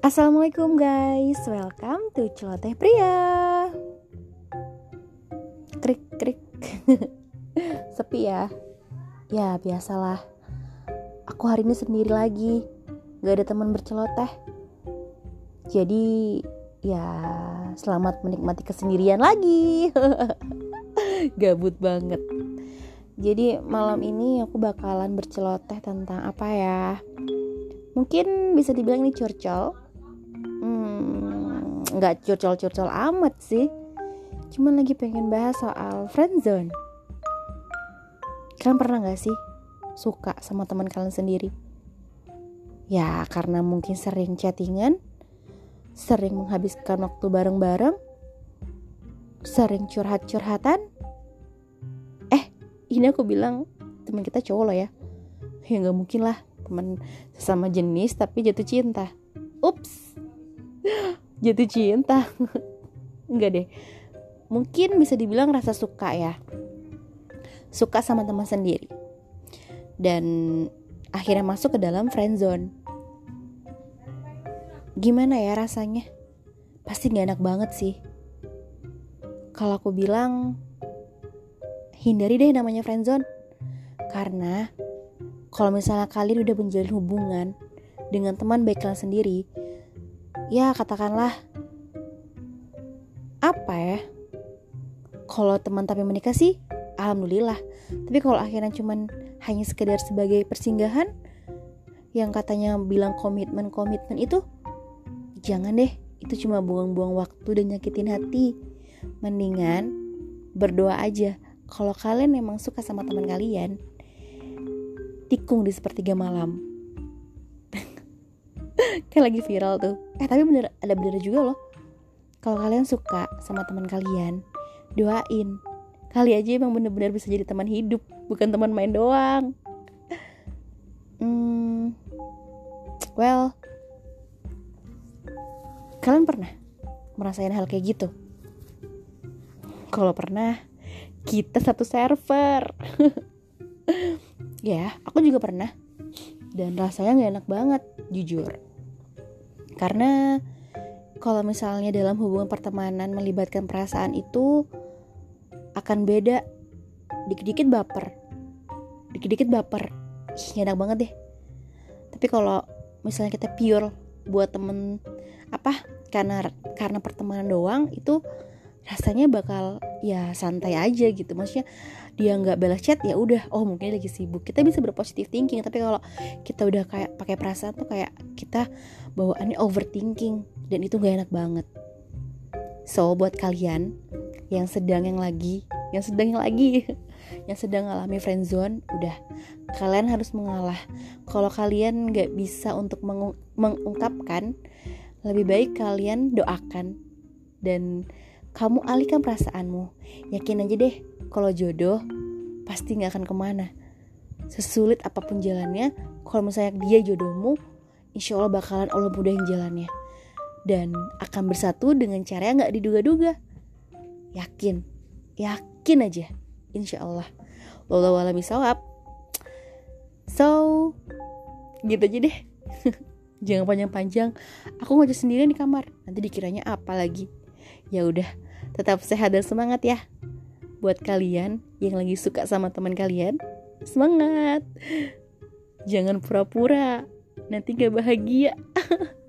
Assalamualaikum guys, welcome to Celoteh Pria. Krik krik. Sepi ya? Ya biasalah. Aku hari ini sendiri lagi. Gak ada teman berceloteh. Jadi ya selamat menikmati kesendirian lagi. Gabut banget. Jadi malam ini aku bakalan berceloteh tentang apa ya? Mungkin bisa dibilang ini curcol nggak curcol-curcol amat sih. Cuman lagi pengen bahas soal friendzone kalian pernah nggak sih suka sama teman kalian sendiri? Ya karena mungkin sering chattingan sering menghabiskan waktu bareng-bareng sering curhat-curhatan. Eh ini aku bilang teman kita cowok loh ya. Ya nggak mungkin lah teman sesama jenis tapi jatuh cinta. Ups jatuh cinta. Enggak deh. Mungkin bisa dibilang rasa suka ya. Suka sama teman sendiri. Dan akhirnya masuk ke dalam friend zone. Gimana ya rasanya? Pasti gak enak banget sih. Kalau aku bilang hindari deh namanya friend zone. Karena kalau misalnya kalian udah menjalin hubungan dengan teman baik kalian sendiri, ya katakanlah apa ya? Kalau teman tapi menikah sih, alhamdulillah. Tapi kalau akhirnya cuman hanya sekedar sebagai persinggahan, yang katanya bilang komitmen komitmen itu, jangan deh. Itu cuma buang-buang waktu dan nyakitin hati. Mendingan berdoa aja. Kalau kalian memang suka sama teman kalian, tikung di sepertiga malam kayak lagi viral tuh. Eh tapi bener ada bener juga loh. Kalau kalian suka sama teman kalian doain. Kali aja emang bener-bener bisa jadi teman hidup bukan teman main doang. Hmm, well kalian pernah merasain hal kayak gitu? Kalau pernah kita satu server. Ya, aku juga pernah. Dan rasanya gak enak banget, jujur. Karena kalau misalnya dalam hubungan pertemanan melibatkan perasaan itu akan beda. Dikit-dikit baper. Dikit-dikit baper. Ih, enak banget deh. Tapi kalau misalnya kita pure buat temen apa karena karena pertemanan doang itu rasanya bakal ya santai aja gitu. Maksudnya dia nggak balas chat ya udah. Oh mungkin lagi sibuk. Kita bisa berpositif thinking tapi kalau kita udah kayak pakai perasaan tuh kayak kita bawaannya overthinking dan itu gak enak banget. So buat kalian yang sedang yang lagi yang sedang yang lagi yang sedang ngalami friendzone udah. Kalian harus mengalah kalau kalian nggak bisa untuk mengung mengungkapkan lebih baik kalian doakan. Dan kamu alihkan perasaanmu. Yakin aja deh, kalau jodoh pasti gak akan ke mana. Sesulit apa pun jalannya, kalau misalnya dia jodohmu, insya Allah bakalan Allah mudahin jalannya. Dan akan bersatu dengan cara yang gak diduga-duga. Yakin, yakin aja, insya Allah. Wallahu a'lam So, gitu aja deh. Jangan panjang-panjang. Aku ngajak sendirian di kamar. Nanti dikiranya apa lagi ya udah tetap sehat dan semangat ya. Buat kalian yang lagi suka sama teman kalian semangat. Jangan pura-pura nanti gak bahagia